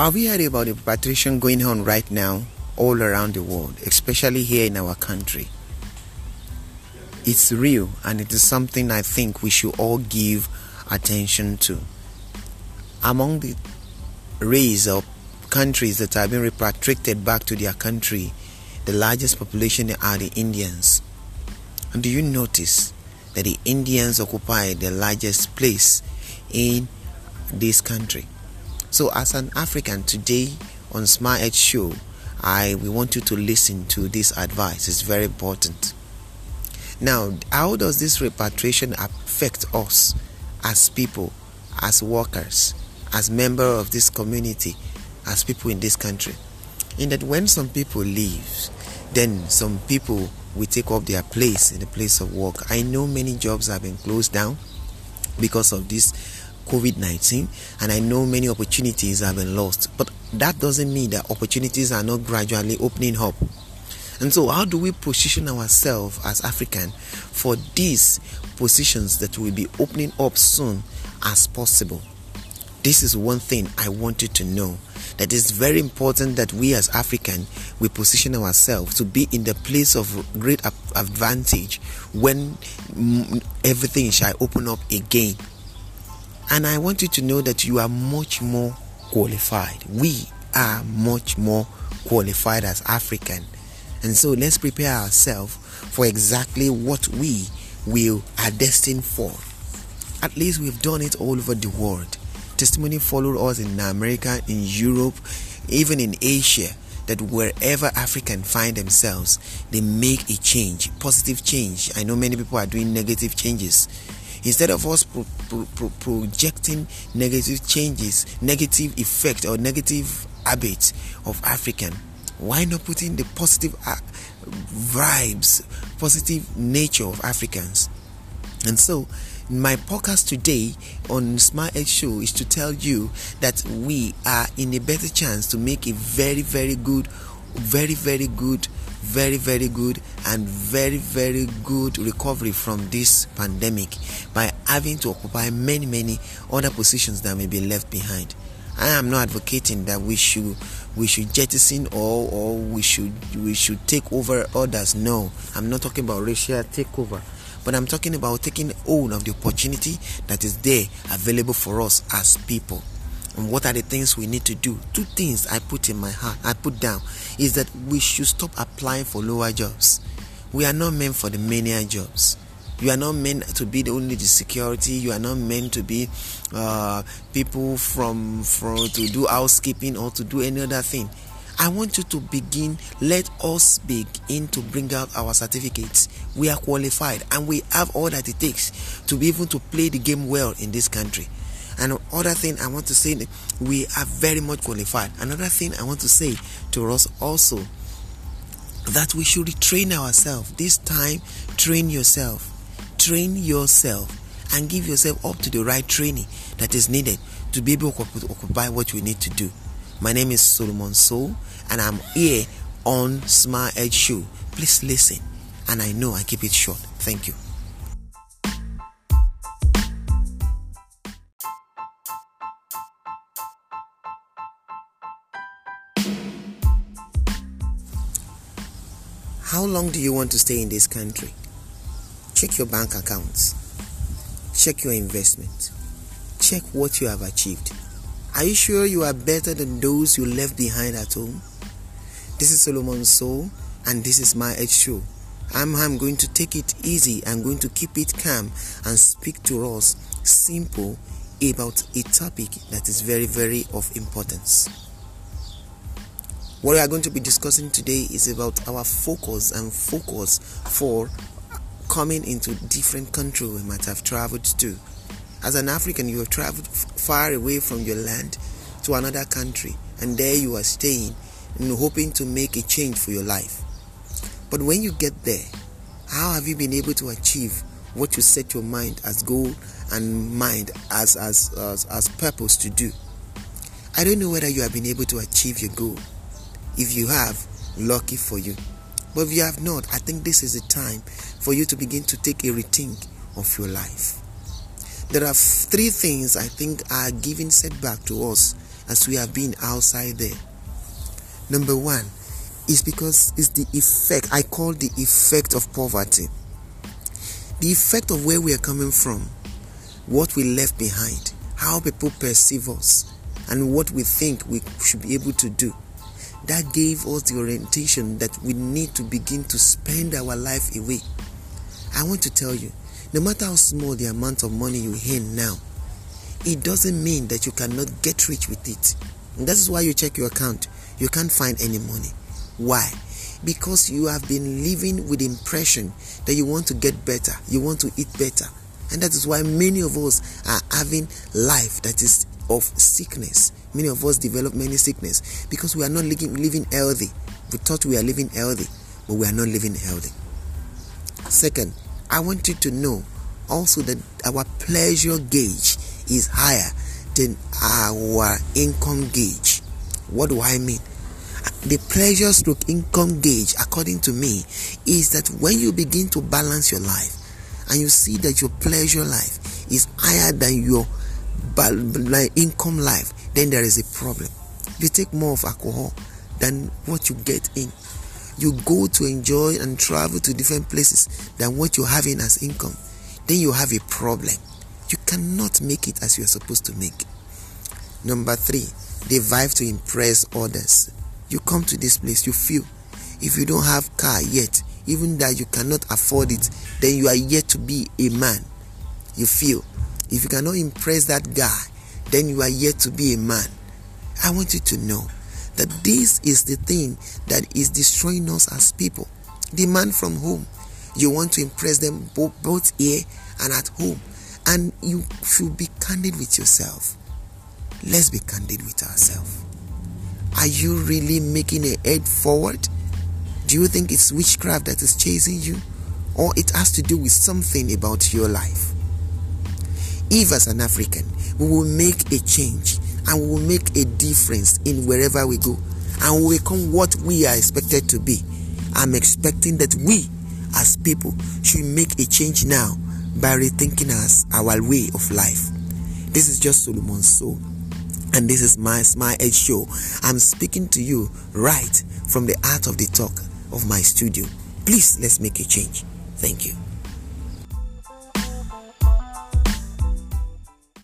Have we heard about the repatriation going on right now all around the world, especially here in our country? It's real and it is something I think we should all give attention to. Among the race of countries that have been repatriated back to their country, the largest population are the Indians. And do you notice that the Indians occupy the largest place in this country? So, as an African today on Smart Edge Show, I we want you to listen to this advice. It's very important. Now, how does this repatriation affect us as people, as workers, as members of this community, as people in this country? In that when some people leave, then some people will take up their place in the place of work. I know many jobs have been closed down because of this COVID 19, and I know many opportunities have been lost. But that doesn't mean that opportunities are not gradually opening up. And so, how do we position ourselves as African for these positions that will be opening up soon as possible? This is one thing I want you to know that it's very important that we as African we position ourselves to be in the place of great advantage when everything shall open up again and I want you to know that you are much more qualified. We are much more qualified as African. And so let's prepare ourselves for exactly what we will are destined for. At least we've done it all over the world. Testimony followed us in America, in Europe, even in Asia that wherever African find themselves, they make a change, positive change. I know many people are doing negative changes instead of us pro- pro- pro- projecting negative changes negative effect or negative habits of african why not put in the positive uh, vibes positive nature of africans? And so my podcast today on Smart Edge Show is to tell you that we are in a better chance to make a very, very good, very, very good very, very good and very, very good recovery from this pandemic by having to occupy many, many other positions that may be left behind. I am not advocating that we should we should jettison or or we should we should take over others. No, I'm not talking about racial takeover, but I'm talking about taking hold of the opportunity that is there available for us as people what are the things we need to do? Two things i put in my heart i put down is that we should stop applying for lower jobs. We are not meant for the mania jobs. You are not meant to be the only the security. You are not meant to be uh, people from from to do housekeeping or to do any other thing. I want you to begin let us begin to bring out our certificates. We are qualified and we have all that it takes to be able to play the game well in this country and other thing I want to say, we are very much qualified. Another thing I want to say to us also that we should train ourselves. This time, train yourself. Train yourself and give yourself up to the right training that is needed to be able to occupy what we need to do. My name is Solomon Soul, and I'm here on Smart Edge Show. Please listen, and I know I keep it short. Thank you. How long do you want to stay in this country? Check your bank accounts. Check your investment. Check what you have achieved. Are you sure you are better than those you left behind at home? This is Solomon Soul, and this is my Edge Show. I'm, I'm going to take it easy. I'm going to keep it calm and speak to us simple about a topic that is very, very of importance. What we are going to be discussing today is about our focus and focus for coming into different countries we might have traveled to. As an African, you have traveled far away from your land to another country, and there you are staying and hoping to make a change for your life. But when you get there, how have you been able to achieve what you set your mind as goal and mind as as as, as purpose to do? I don't know whether you have been able to achieve your goal if you have, lucky for you. But if you have not, I think this is the time for you to begin to take a rethink of your life. There are three things I think are giving setback to us as we have been outside there. Number one is because it's the effect, I call the effect of poverty. The effect of where we are coming from, what we left behind, how people perceive us, and what we think we should be able to do. That gave us the orientation that we need to begin to spend our life away. I want to tell you, no matter how small the amount of money you earn now, it doesn't mean that you cannot get rich with it. That is why you check your account. You can't find any money. Why? Because you have been living with the impression that you want to get better, you want to eat better. And that is why many of us are having life that is of sickness. Many of us develop many sickness because we are not living, living healthy. We thought we are living healthy, but we are not living healthy. Second, I want you to know also that our pleasure gauge is higher than our income gauge. What do I mean? The pleasure stroke income gauge, according to me, is that when you begin to balance your life and you see that your pleasure life is higher than your income life, then there is a problem. You take more of alcohol than what you get in. You go to enjoy and travel to different places than what you're having as income. Then you have a problem. You cannot make it as you are supposed to make. Number three, they vibe to impress others. You come to this place, you feel if you don't have car yet, even that you cannot afford it, then you are yet to be a man. You feel if you cannot impress that guy, then you are yet to be a man. I want you to know that this is the thing that is destroying us as people. The man from home. You want to impress them both here and at home. And you should be candid with yourself. Let's be candid with ourselves. Are you really making a head forward? Do you think it's witchcraft that is chasing you? Or it has to do with something about your life? If, as an African, we will make a change and we will make a difference in wherever we go and we become what we are expected to be, I'm expecting that we, as people, should make a change now by rethinking us our way of life. This is just Solomon Soul, and this is my Smart Edge Show. I'm speaking to you right from the art of the talk of my studio. Please let's make a change. Thank you.